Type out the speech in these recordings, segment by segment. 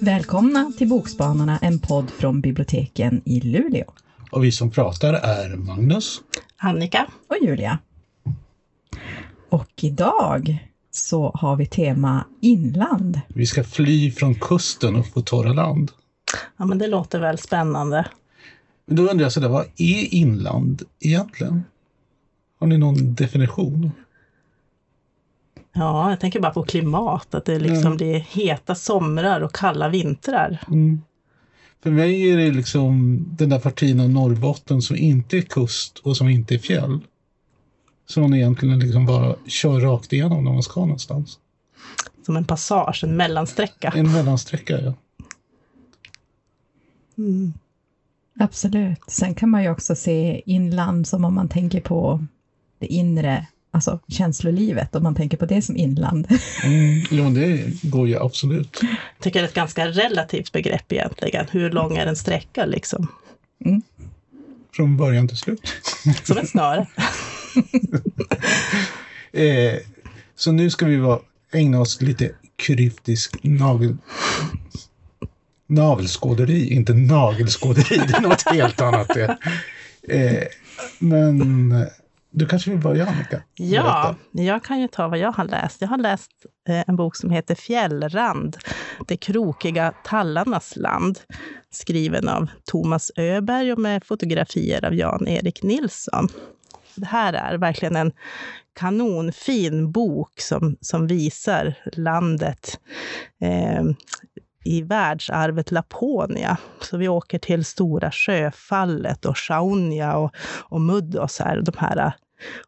Välkomna till Bokspanarna, en podd från biblioteken i Luleå. Och vi som pratar är Magnus, Annika och Julia. Och idag så har vi tema inland. Vi ska fly från kusten upp på torra land. Ja, men det låter väl spännande. Men då undrar jag sådär, vad är inland egentligen? Har ni någon definition? Ja, jag tänker bara på klimat, att det liksom Mm. heta somrar och kalla vintrar. Mm. För mig är det liksom den där partin av Norrbotten som inte är kust och som inte är fjäll. Som man egentligen liksom bara kör rakt igenom när man ska någonstans. Som en passage, en mellansträcka. En mellansträcka, ja. Mm. Absolut. Sen kan man ju också se inland som om man tänker på det inre, alltså känslolivet, om man tänker på det som inland. Mm. Jo, det går ju absolut. Jag tycker det är ett ganska relativt begrepp egentligen. Hur lång är en sträcka liksom? Från början till slut. Som ett snöre. Eh, så nu ska vi vara, ägna oss lite kryptisk nagel... Navelskåderi, inte nagelskåderi, det är något helt annat. det. Eh, men eh, du kanske vill börja Annika? Ja, jag kan ju ta vad jag har läst. Jag har läst eh, en bok som heter Fjällrand, det krokiga tallarnas land, skriven av Thomas Öberg och med fotografier av Jan-Erik Nilsson. Det här är verkligen en kanonfin bok som, som visar landet eh, i världsarvet Laponia. Så vi åker till Stora Sjöfallet och Sjaunja och, och Muddos här, de här äh,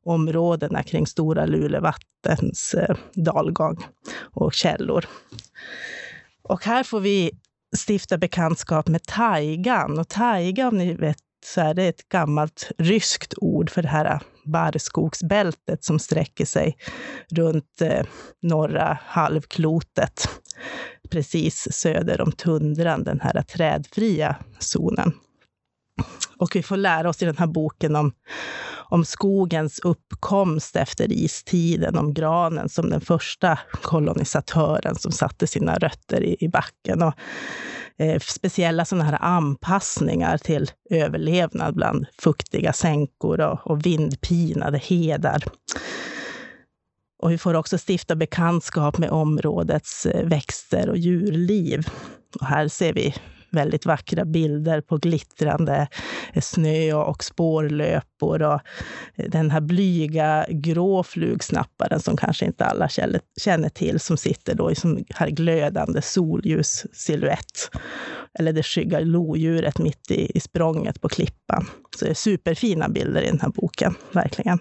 områdena kring Stora Lulevattens eh, dalgång och källor. Och här får vi stifta bekantskap med taigan. Och taiga, om ni vet, så är det ett gammalt ryskt ord för det här äh, barrskogsbältet som sträcker sig runt eh, norra halvklotet, precis söder om tundran, den här trädfria zonen. Och vi får lära oss i den här boken om, om skogens uppkomst efter istiden, om granen som den första kolonisatören som satte sina rötter i, i backen. Och, eh, speciella sådana här anpassningar till överlevnad bland fuktiga sänkor och, och vindpinade hedar. Och vi får också stifta bekantskap med områdets eh, växter och djurliv. Och här ser vi väldigt vackra bilder på glittrande eh, snö och spårlöpor och eh, den här blyga grå flugsnapparen som kanske inte alla känner- till, som sitter då i som här glödande solljussilhuett. Eller det skygga lodjuret mitt i, i språnget på klippan. Så det är superfina bilder i den här boken, verkligen.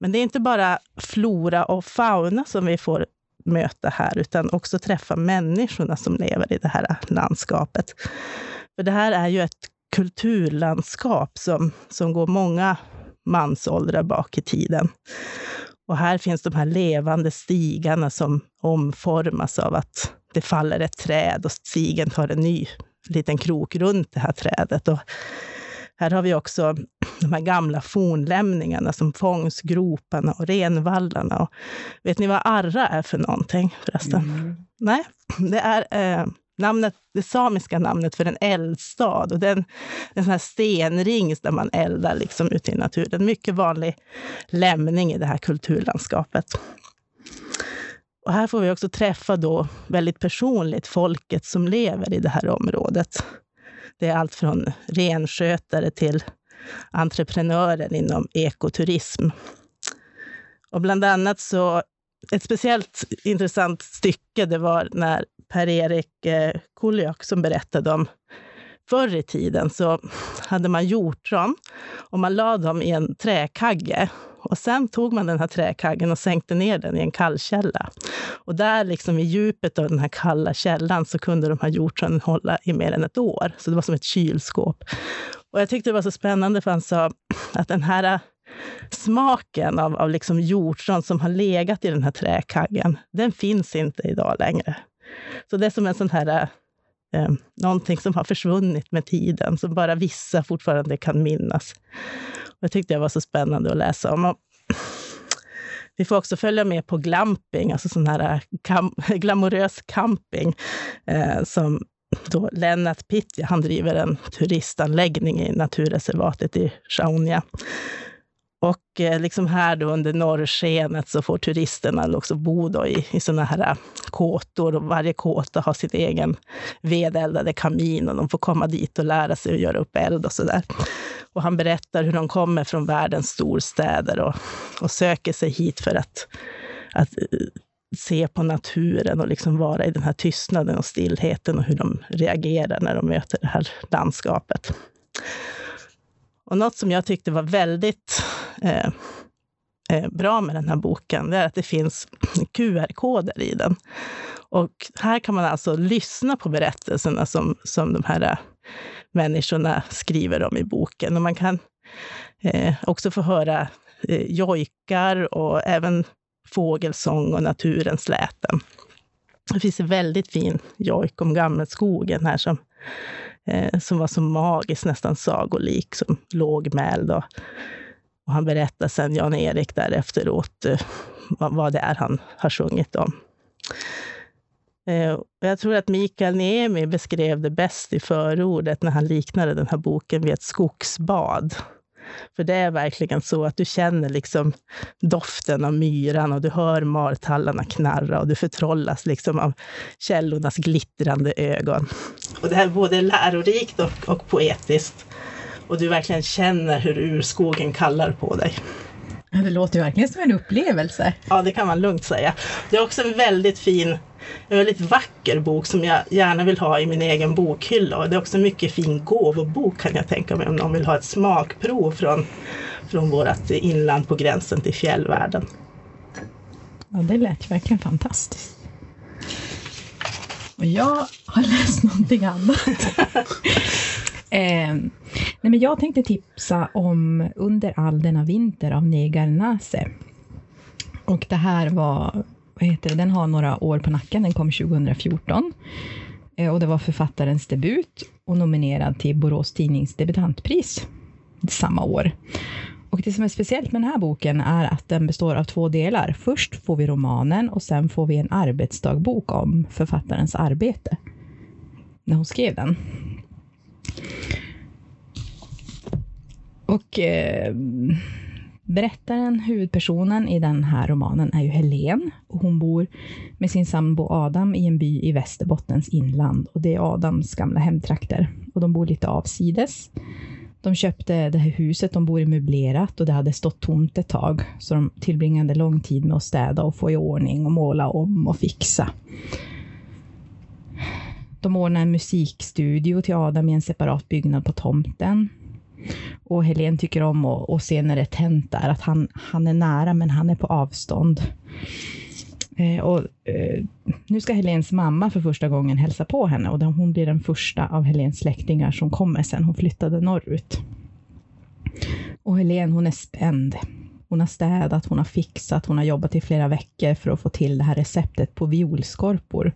Men det är inte bara flora och fauna som vi får möta här, utan också träffa människorna som lever i det här landskapet. För det här är ju ett kulturlandskap som, som går många mansåldrar bak i tiden. Och här finns de här levande stigarna som omformas av att det faller ett träd och stigen tar en ny liten krok runt det här trädet. Och här har vi också de här gamla fornlämningarna som fångsgroparna och renvallarna. Och vet ni vad arra är för någonting förresten? Nej, det är eh, namnet, det samiska namnet för en eldstad. Och den, en sån här stenring där man eldar liksom ute i naturen. Mycket vanlig lämning i det här kulturlandskapet. Och här får vi också träffa då väldigt personligt folket som lever i det här området. Det är allt från renskötare till entreprenören inom ekoturism. Och bland annat så, ett speciellt intressant stycke, det var när Per-Erik Kuliak Kuljak som berättade om förr i tiden så hade man hjortron och man lade dem i en träkagge. Och sen tog man den här träkaggen och sänkte ner den i en kallkälla. Och där liksom i djupet av den här kalla källan så kunde de här hjortronen hålla i mer än ett år. Så det var som ett kylskåp. Och jag tyckte det var så spännande för han sa att den här äh, smaken av, av liksom hjortron som har legat i den här träkaggen, den finns inte idag längre. Så det är som en sån här Eh, någonting som har försvunnit med tiden, som bara vissa fortfarande kan minnas. Och det tyckte jag var så spännande att läsa om. Och vi får också följa med på glamping, alltså sån här äh, kam glamorös camping, eh, som då Lennart Pittja, han driver en turistanläggning i naturreservatet i Sjaunja. Och eh, liksom här då under norrskenet så får turisterna också bo då i, i såna här eh, kåtor och varje kåta har sin egen vedeldade kamin och de får komma dit och lära sig att göra upp eld och så där. Och han berättar hur de kommer från världens storstäder och, och söker sig hit för att, att eh, se på naturen och liksom vara i den här tystnaden och stillheten och hur de reagerar när de möter det här landskapet. Och något som jag tyckte var väldigt eh, eh, bra med den här boken, det är att det finns QR-koder i den. Och här kan man alltså lyssna på berättelserna som, som de här eh, människorna skriver om i boken. Och man kan eh, också få höra eh, jojkar och även fågelsång och naturens läten. Det finns en väldigt fin jojk om gammelskogen här som eh, som var så magisk, nästan sagolik, som lågmäld. Och, och han berättar sen, Jan-Erik, där efteråt eh, vad, vad det är han har sjungit om. Eh, jag tror att Mikael Niemi beskrev det bäst i förordet när han liknade den här boken vid ett skogsbad. För det är verkligen så att du känner liksom doften av myran och du hör martallarna knarra och du förtrollas liksom av källornas glittrande ögon. Och det här är både lärorikt och, och poetiskt. Och du verkligen känner hur urskogen kallar på dig. Det låter verkligen som en upplevelse. Ja, det kan man lugnt säga. Det är också en väldigt fin, en väldigt vacker bok som jag gärna vill ha i min egen bokhylla. Och det är också en mycket fin gåvobok kan jag tänka mig om någon vill ha ett smakprov från, från vårt inland på gränsen till fjällvärlden. Ja, det lät verkligen fantastiskt. Och jag har läst någonting annat. eh, nej men jag tänkte tipsa om Under all denna vinter av Negar Nase. Och det här var, vad heter det, den har några år på nacken, den kom 2014. Eh, och det var författarens debut och nominerad till Borås Tidnings debutantpris samma år. Och det som är speciellt med den här boken är att den består av två delar. Först får vi romanen och sen får vi en arbetsdagbok om författarens arbete. När hon skrev den. Och eh, berättaren, huvudpersonen i den här romanen är ju Helen. Och hon bor med sin sambo Adam i en by i Västerbottens inland. Och det är Adams gamla hemtrakter. Och de bor lite avsides. De köpte det här huset de bor i möblerat och det hade stått tomt ett tag. Så de tillbringade lång tid med att städa och få i ordning och måla om och fixa. De ordnade en musikstudio till Adam i en separat byggnad på tomten. Och Helen tycker om att, att se när det är tänt där, att han, han är nära men han är på avstånd. Eh, och, eh, nu ska Helens mamma för första gången hälsa på henne och hon blir den första av Helens släktingar som kommer sen hon flyttade norrut. Och Helen hon är spänd. Hon har städat, hon har fixat, hon har jobbat i flera veckor för att få till det här receptet på violskorpor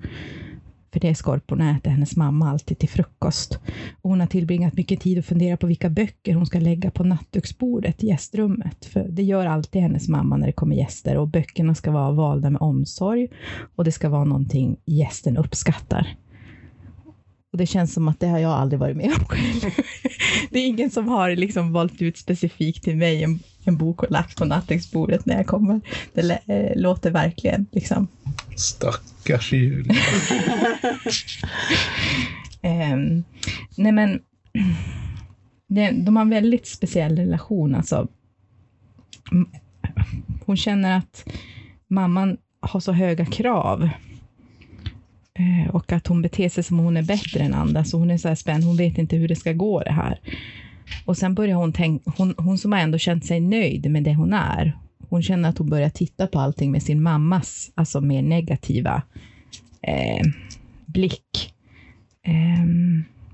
för det skorporna äter hennes mamma alltid till frukost. Och hon har tillbringat mycket tid att fundera på vilka böcker hon ska lägga på nattduksbordet i gästrummet. För det gör alltid hennes mamma när det kommer gäster och böckerna ska vara valda med omsorg och det ska vara någonting gästen uppskattar. Och det känns som att det har jag aldrig varit med om själv. Det är ingen som har liksom valt ut specifikt till mig en, en bok och lagt på nattduksbordet när jag kommer. Det äh, låter verkligen liksom... Stackars Julia. um, nej men, det, de har en väldigt speciell relation. Alltså, hon känner att mamman har så höga krav Eh, Eh, och att hon beter sig som hon är bättre än andra, så hon är så här spänd, hon vet inte hur det ska gå det här. Och sen börjar hon tänka, hon, hon som har ändå känt sig nöjd med det hon är, hon känner att hon börjar titta på allting med sin mammas, alltså mer negativa eh, blick. Eh,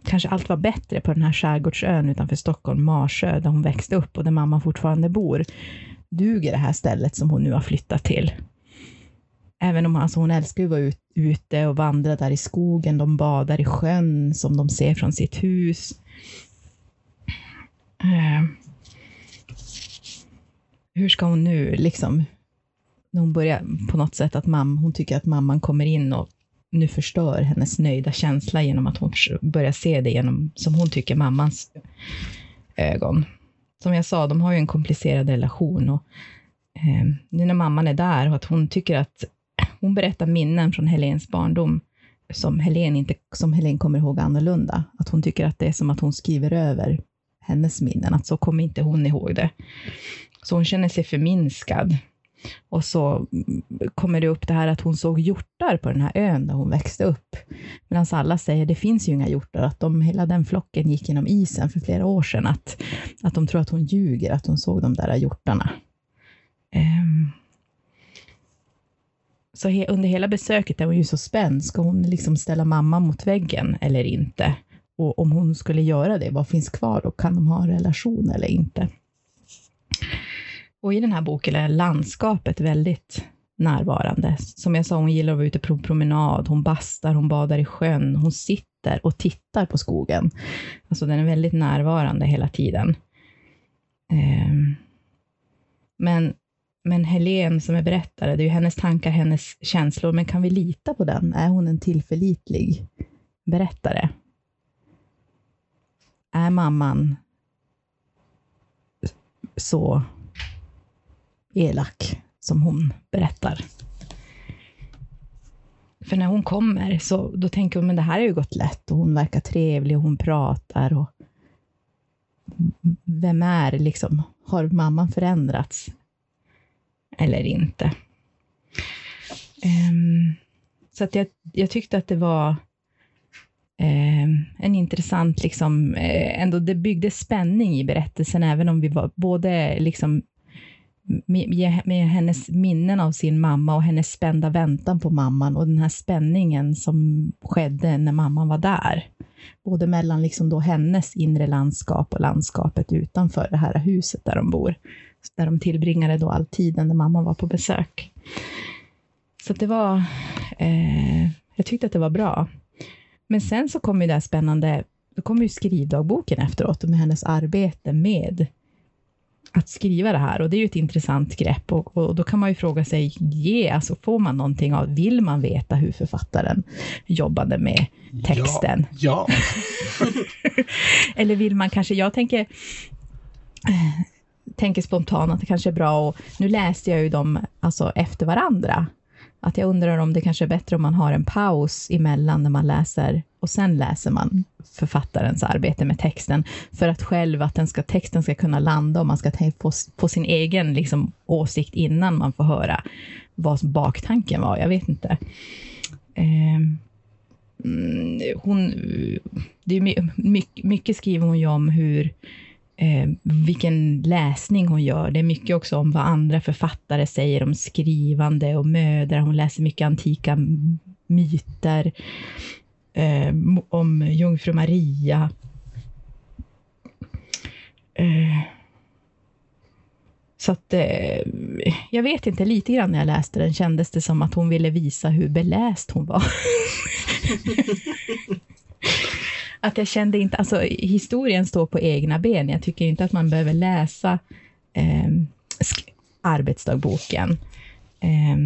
kanske allt var bättre på den här skärgårdsön utanför Stockholm, Marsö, där hon växte upp och där mamma fortfarande bor. Duger det här stället som hon nu har flyttat till? Även om alltså hon älskar att vara ut, ute och vandra där i skogen, de badar i sjön som de ser från sitt hus. Eh, hur ska hon nu, liksom, när hon börjar på något sätt att mamma, hon tycker att mamman kommer in och nu förstör hennes nöjda känsla genom att hon börjar se det genom, som hon tycker, mammans ögon. Som jag sa, de har ju en komplicerad relation och eh, nu när mamman är där och att hon tycker att hon berättar minnen från Helens barndom som Helen, inte, som Helen kommer ihåg annorlunda. Att hon tycker att det är som att hon skriver över hennes minnen, att så kommer inte hon ihåg det. Så hon känner sig förminskad. Och så kommer det upp det här att hon såg hjortar på den här ön där hon växte upp. Medan alla säger det finns ju inga hjortar, att de, hela den flocken gick genom isen för flera år sedan. Att, att de tror att hon ljuger, att hon såg de där hjortarna. Um, så he, under hela besöket är hon ju så spänd. Ska hon liksom ställa mamma mot väggen eller inte? Och om hon skulle göra det, vad finns kvar då? Kan de ha en relation eller inte? Och i den här boken är landskapet väldigt närvarande. Som jag sa, hon gillar att vara ute på promenad, hon bastar, hon badar i sjön, hon sitter och tittar på skogen. Alltså den är väldigt närvarande hela tiden. Ehm. Men men Helen som är berättare, det är ju hennes tankar, hennes känslor, men kan vi lita på den? Är hon en tillförlitlig berättare? Är mamman så elak som hon berättar? För när hon kommer, så då tänker hon, men det här har ju gått lätt och hon verkar trevlig och hon pratar och vem är liksom, har mamman förändrats? Eller inte. Um, så att jag, jag, tyckte att det var um, en intressant, liksom, uh, ändå det byggde spänning i berättelsen, även om vi var både liksom med, med, hennes minnen av sin mamma och hennes spända väntan på mamman och den här spänningen som skedde när mamman var där. Både mellan liksom då hennes inre landskap och landskapet utanför det här huset där de bor där de tillbringade då all tiden när mamma var på besök. Så det var, eh, jag tyckte att det var bra. Men sen så kom ju det här spännande, då kom ju skrivdagboken efteråt med hennes arbete med att skriva det här. Och det är ju ett intressant grepp och, och, då kan man ju fråga sig, ge, alltså får man någonting av, vill man veta hur författaren jobbade med texten? Ja. ja. Eller vill man kanske, jag tänker, tänker spontant att det kanske är bra och nu läste jag ju dem alltså efter varandra. Att jag undrar om det kanske är bättre om man har en paus emellan när man läser och sen läser man författarens arbete med texten för att själv att den ska, texten ska kunna landa och man ska få, få sin egen liksom, åsikt innan man får höra vad baktanken var. Jag vet inte. Eh, hon, det är mycket, mycket skriver hon ju om hur eh, vilken läsning hon gör. Det är mycket också om vad andra författare säger om skrivande och mödrar. Hon läser mycket antika myter eh, om jungfru Maria. Eh, så att, eh, jag vet inte, lite grann när jag läste den kändes det som att hon ville visa hur beläst hon var. att jag kände inte, alltså historien står på egna ben. Jag tycker inte att man behöver läsa eh, arbetsdagboken. Eh,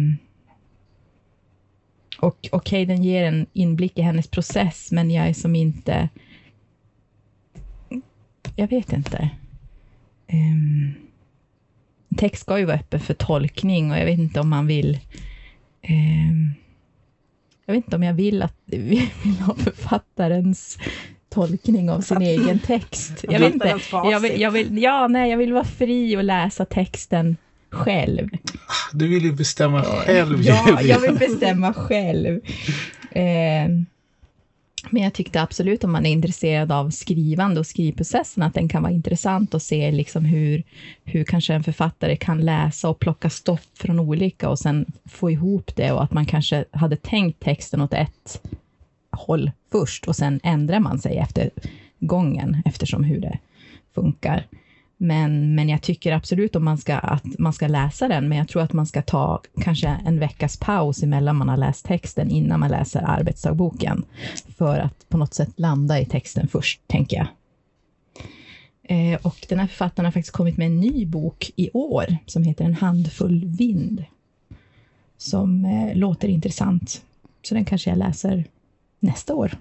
och okej, okay, den ger en inblick i hennes process, men jag är som inte... Jag vet inte. Um, text ska ju vara öppen för tolkning och jag vet inte om man vill um, jag vet inte om jag vill att vi vill ha författarens tolkning av sin egen text. Jag vet inte. Jag vill, jag vill, ja, nej, jag vill vara fri och läsa texten själv. Du vill ju bestämma själv. Ja, jag vill bestämma själv. Eh, men jag tyckte absolut om man är intresserad av skrivande och skrivprocessen, att den kan vara intressant att se liksom hur, hur kanske en författare kan läsa och plocka stoff från olika och sen få ihop det och att man kanske hade tänkt texten åt ett håll först och sen ändrar man sig efter gången eftersom hur det funkar. Men, men jag tycker absolut om man ska, att man ska läsa den, men jag tror att man ska ta kanske en veckas paus emellan man har läst texten innan man läser arbetsdagboken. För att på något sätt landa i texten först, tänker jag. Eh, och den här författaren har faktiskt kommit med en ny bok i år som heter En handfull vind. Som eh, låter intressant. Så den kanske jag läser nästa år.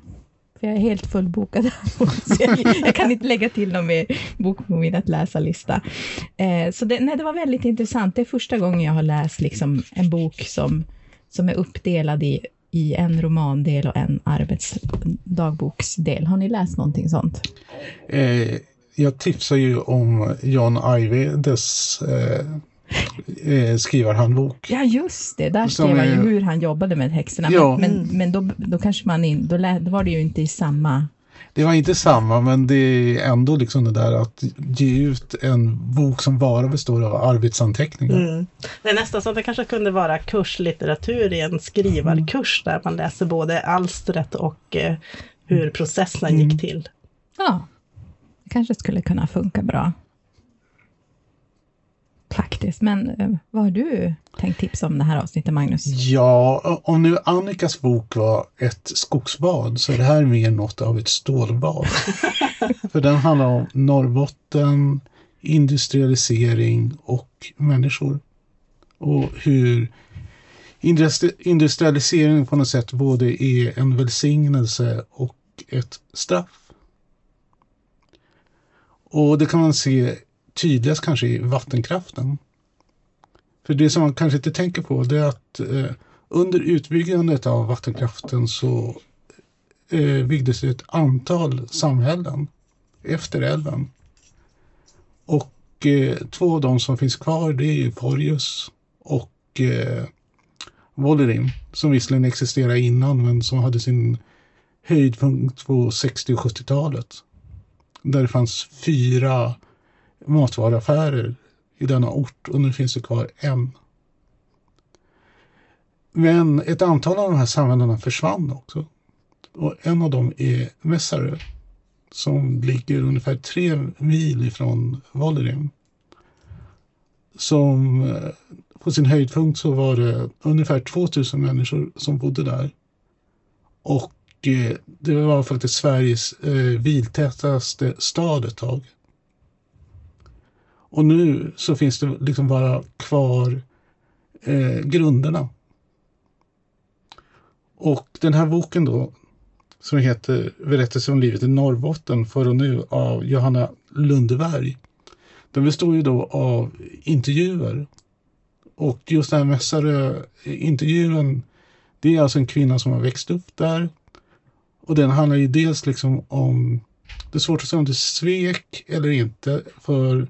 För jag är helt fullbokad. så jag, jag, kan inte lägga till någon mer bok på min att läsa-lista. Eh, så det, nej, det var väldigt intressant. Det är första gången jag har läst liksom, en bok som, som är uppdelad i, i en romandel och en arbetsdagboksdel. Har ni läst någonting sånt? Eh, jag tipsar ju om John Ajvedes eh, eh, skrivarhandbok. Ja, just det. Där skrev han ju hur han jobbade med texterna. Ja. Men, men, men då, då kanske man in, då, lä, då var det ju inte i samma det var inte samma, men det är ändå liksom det där att ge ut en bok som bara består av arbetsanteckningar. Mm. Det är nästan så att det kanske kunde vara kurslitteratur i en skrivarkurs där man läser både alstret och eh, hur processerna mm. gick till. Ja, det kanske skulle kunna funka bra. Faktiskt. Men eh, vad har du tänkt tipsa om det här avsnittet, Magnus? Ja, om nu Annikas bok var ett skogsbad så är det här mer något av ett stålbad. För den handlar om Norrbotten, industrialisering och människor. Och hur industrialisering på något sätt både är en välsignelse och ett straff. Och det kan man se tydligast kanske i vattenkraften. För det som man kanske inte tänker på det är att eh, under utbyggandet av vattenkraften så eh, byggdes ett antal samhällen efter älven. Och eh, två av de som finns kvar det är ju Porjus och eh, Vollerim som visserligen existerade innan men som hade sin höjdpunkt på 60 och 70-talet. Där det fanns fyra matvaruaffärer i denna ort och nu finns det kvar en. Men ett antal av de här samhällena försvann också. Och en av dem är Messare som ligger ungefär tre mil ifrån Vollerim. Som eh, på sin höjdpunkt så var det ungefär 2000 människor som bodde där. Och eh, det var faktiskt Sveriges eh, biltätaste stad ett tag. Och nu så finns det liksom bara kvar eh, grunderna. Och den här boken då, som heter Berättelse om livet i Norrbotten, för och nu av Johanna Lundeberg. Den består ju då av intervjuer. Och just den här Messarö-intervjun, eh, det är alltså en kvinna som har växt upp där. Och den handlar ju dels liksom om, det är svårt att säga om det är svek eller inte, för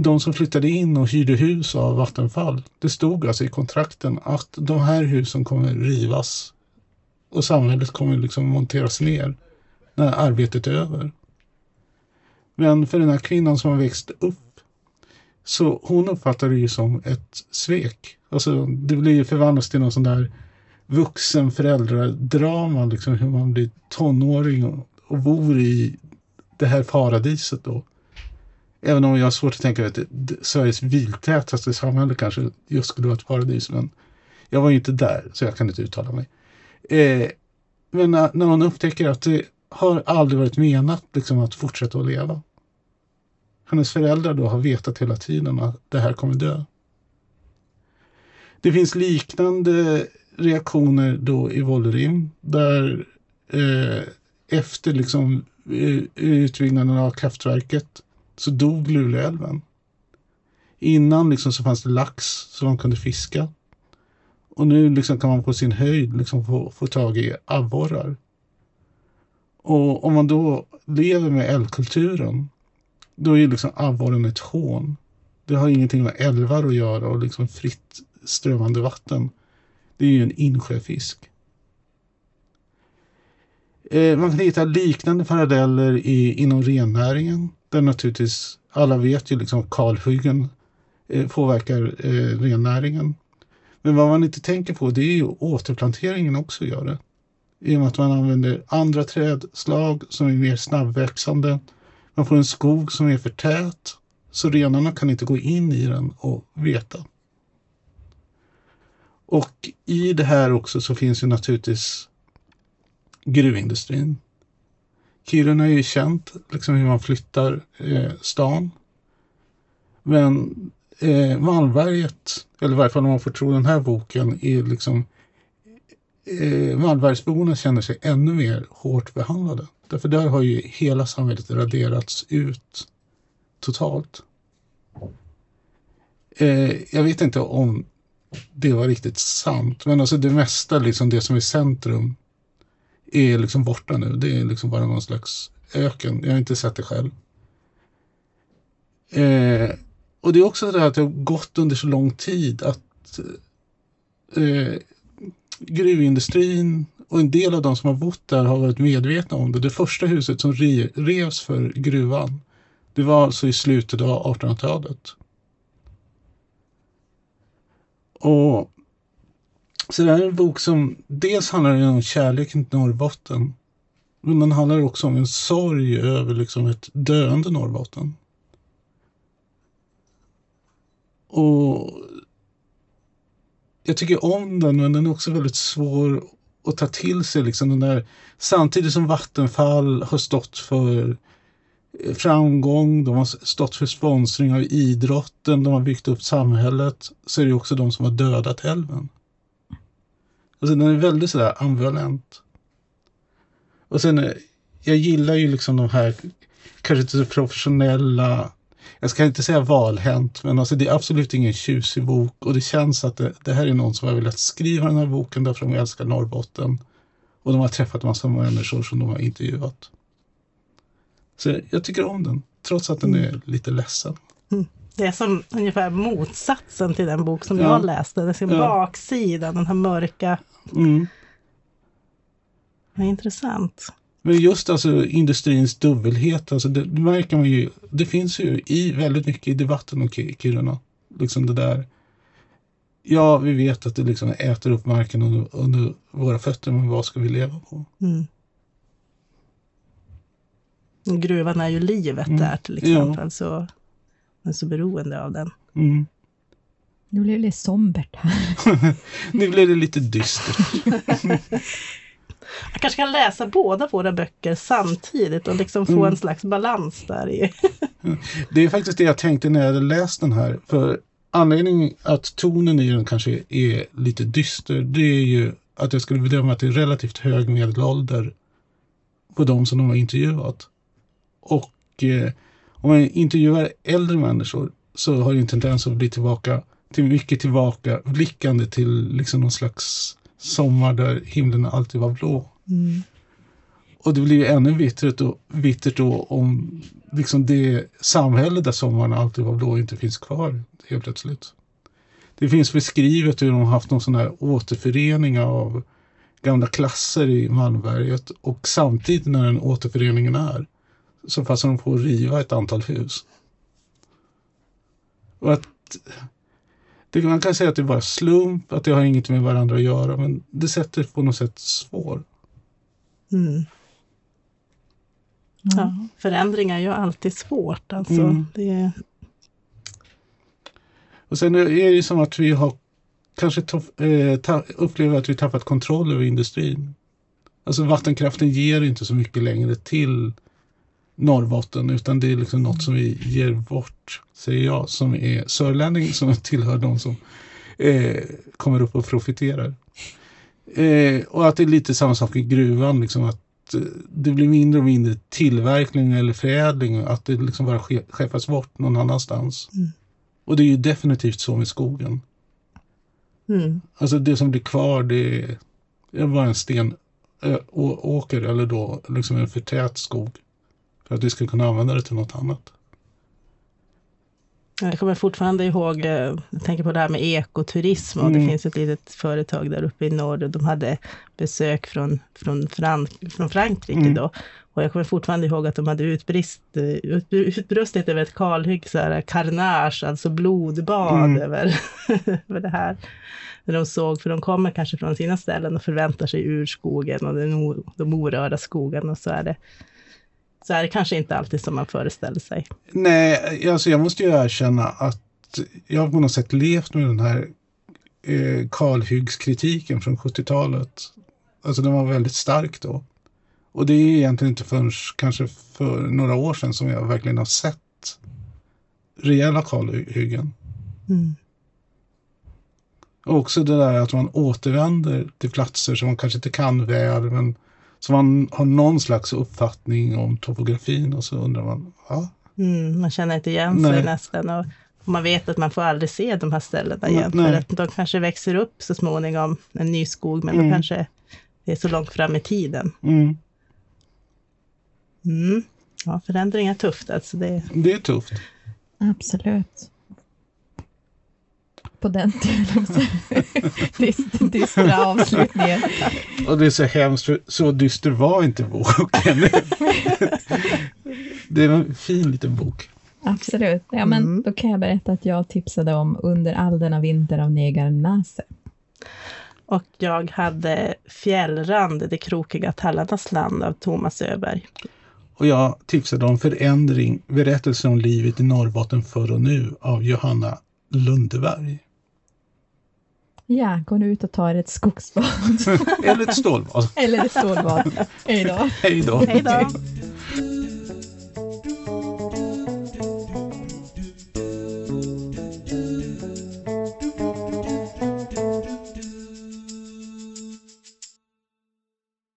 de som flyttade in och hyrde hus av Vattenfall, det stod alltså i kontrakten att de här husen kommer rivas och samhället kommer liksom monteras ner när arbetet är över. Men för den här kvinnan som har växt upp, så hon uppfattar det ju som ett svek. Alltså det blir ju förvandlas till någon sån där vuxen föräldradrama, liksom hur man blir tonåring och, och bor i det här paradiset då. Även om jag har svårt att tänka mig att Sveriges biltätaste samhälle kanske just skulle vara ett paradis. Men jag var ju inte där, så jag kan inte uttala mig. Eh, men när, när man upptäcker att det har aldrig varit menat liksom, att fortsätta att leva. Hennes föräldrar då har vetat hela tiden att det här kommer dö. Det finns liknande reaktioner då i Vollerim där eh, efter liksom, eh, utbyggnaden av kraftverket så dog Luleälven. Innan liksom så fanns det lax som man kunde fiska. Och nu liksom kan man på sin höjd liksom få, få tag i abborrar. Och om man då lever med älvkulturen, då är liksom abborren ett hån. Det har ingenting med älvar att göra och liksom fritt strömmande vatten. Det är ju en insjöfisk. Eh, man kan hitta liknande paralleller i, inom rennäringen. Där naturligtvis, alla vet ju liksom kalhyggen eh, påverkar eh, rennäringen. Men vad man inte tänker på det är ju återplanteringen också gör det. I och med att man använder andra trädslag som är mer snabbväxande. Man får en skog som är för tät så renarna kan inte gå in i den och veta. Och i det här också så finns ju naturligtvis gruvindustrin. Kiruna är ju känt liksom hur man flyttar eh, stan. Men eh, Malmberget, eller i varje fall om man får tro den här boken, är liksom eh, Malmbergsborna känner sig ännu mer hårt behandlade. Därför där har ju hela samhället raderats ut totalt. Eh, jag vet inte om det var riktigt sant, men alltså det mesta, liksom det som är centrum, är liksom borta nu. Det är liksom bara någon slags öken. Jag har inte sett det själv. Eh, och det är också det här att det har gått under så lång tid att eh, gruvindustrin och en del av de som har bott där har varit medvetna om det. Det första huset som re, revs för gruvan, det var alltså i slutet av 1800-talet. Och så det här är en bok som dels handlar om kärleken till Norrbotten. Men den handlar också om en sorg över liksom ett döende Norrbotten. Och jag tycker om den, men den är också väldigt svår att ta till sig. Liksom den där, samtidigt som Vattenfall har stått för eh, framgång, de har stått för sponsring av idrotten, de har byggt upp samhället, så är det också de som har dödat älven. Alltså den är väldigt sådär ambivalent. Och sen, eh, jag gillar ju liksom de här, kanske inte så professionella, jag ska inte säga valhänt, men alltså det är absolut ingen tjusig bok och det känns att det, det här är någon som har velat skriva den här boken därför att de älskar Norrbotten. Och de har träffat massa människor som de har intervjuat. Så jag tycker om den, trots att den mm. är lite ledsen. Mm. Det är som ungefär motsatsen till den bok som ja. jag läste. Det är ja. baksidan, den här mörka. Mm. Är intressant. Men just alltså industrins dubbelhet, alltså det, det märker man ju. Det finns ju i väldigt mycket i debatten om Kiruna. Liksom det där. Ja, vi vet att det liksom äter upp marken under, under våra fötter, men vad ska vi leva på? Mm. Gruvan är ju livet mm. där till exempel, ja. så man är så beroende av den. Mm. Nu blev det sombert här. nu blev det lite dystert. Man kanske kan läsa båda våra böcker samtidigt och liksom få mm. en slags balans där i. det är faktiskt det jag tänkte när jag hade läst den här. För anledningen att tonen i den kanske är lite dyster, det är ju att jag skulle bedöma att det är relativt hög medelålder på de som de har intervjuat. Och eh, om man intervjuar äldre människor så har det en tendens att bli tillbaka till mycket tillbaka blickande till liksom någon slags sommar där himlen alltid var blå. Mm. Och det blir ännu vittert då, vittert då om liksom det samhälle där sommaren alltid var blå inte finns kvar helt plötsligt. Det finns beskrivet hur de har haft någon sån här återförening av gamla klasser i Malmberget och samtidigt när den återföreningen är så passar de på att riva ett antal hus. Och att det, man kan säga att det är bara slump, att det har inget med varandra att göra, men det sätter på något sätt svår. Mm. Mm. Ja, förändring är ju alltid svårt. Alltså. Mm. Det... Och sen är det ju som att vi har kanske äh, upplever att vi tappat kontroll över industrin. Alltså vattenkraften ger inte så mycket längre till Norrbotten utan det är liksom något som vi ger bort, säger jag, som är sörlänning som tillhör de som eh, kommer upp och profiterar. Eh, och att det är lite samma sak i gruvan, liksom att eh, det blir mindre och mindre tillverkning eller förädling, att det liksom bara skeppas bort någon annanstans. Mm. Och det är ju definitivt så med skogen. Mm. Alltså det som blir kvar det är bara en sten äh, åker eller då liksom en för tät skog. För att vi ska kunna använda det till något annat. Jag kommer fortfarande ihåg, eh, jag tänker på det här med ekoturism och mm. det finns ett litet företag där uppe i norr och de hade besök från, från, Frank, från Frankrike mm. då. Och jag kommer fortfarande ihåg att de hade utbrist, eh, utbrustit över ett kalhygge, så här carnage, alltså blodbad mm. över, över det här. När de såg, för de kommer kanske från sina ställen och förväntar sig urskogen och den, de orörda skogen och så är det så är det kanske inte alltid som man föreställer sig. Nej, alltså jag måste ju erkänna att jag har på något sätt levt med den här eh, från 70-talet. Alltså den var väldigt stark då. Och det är egentligen inte förrän kanske för några år sedan som jag verkligen har sett rejäla kalhyggen. Mm. Och också det där att man återvänder till platser som man kanske inte kan väl, men som man har någon slags uppfattning om topografin och så undrar man, ja. Mm, man känner inte igen Nej. sig nästan. Och, man vet att man får aldrig se de här ställena igen. nej. För att de kanske växer upp så småningom, en ny skog, men Mm. de kanske är så långt fram i tiden. Mm, Mm. Ja, förändring är tufft alltså. Det, det är tufft. Absolut. På den dystra, dystra avslutningen. Och det är så hemskt, för så dyster var inte boken. det är en fin liten bok. Absolut. Ja, men Mm. Då kan jag berätta att jag tipsade om Under all denna vinter av negaren Nase. och jag hade Fjällrand, det krokiga tallarnas land av Thomas Öberg. Och jag tipsade om Förändring, berättelser om livet i Norrbotten förr och nu av Johanna Lundeberg. Ja, gå nu ut och ta er ett skogsbad. Eller ett stålbad. Eller ett stålbad. Hej då. Hej då. Hej då!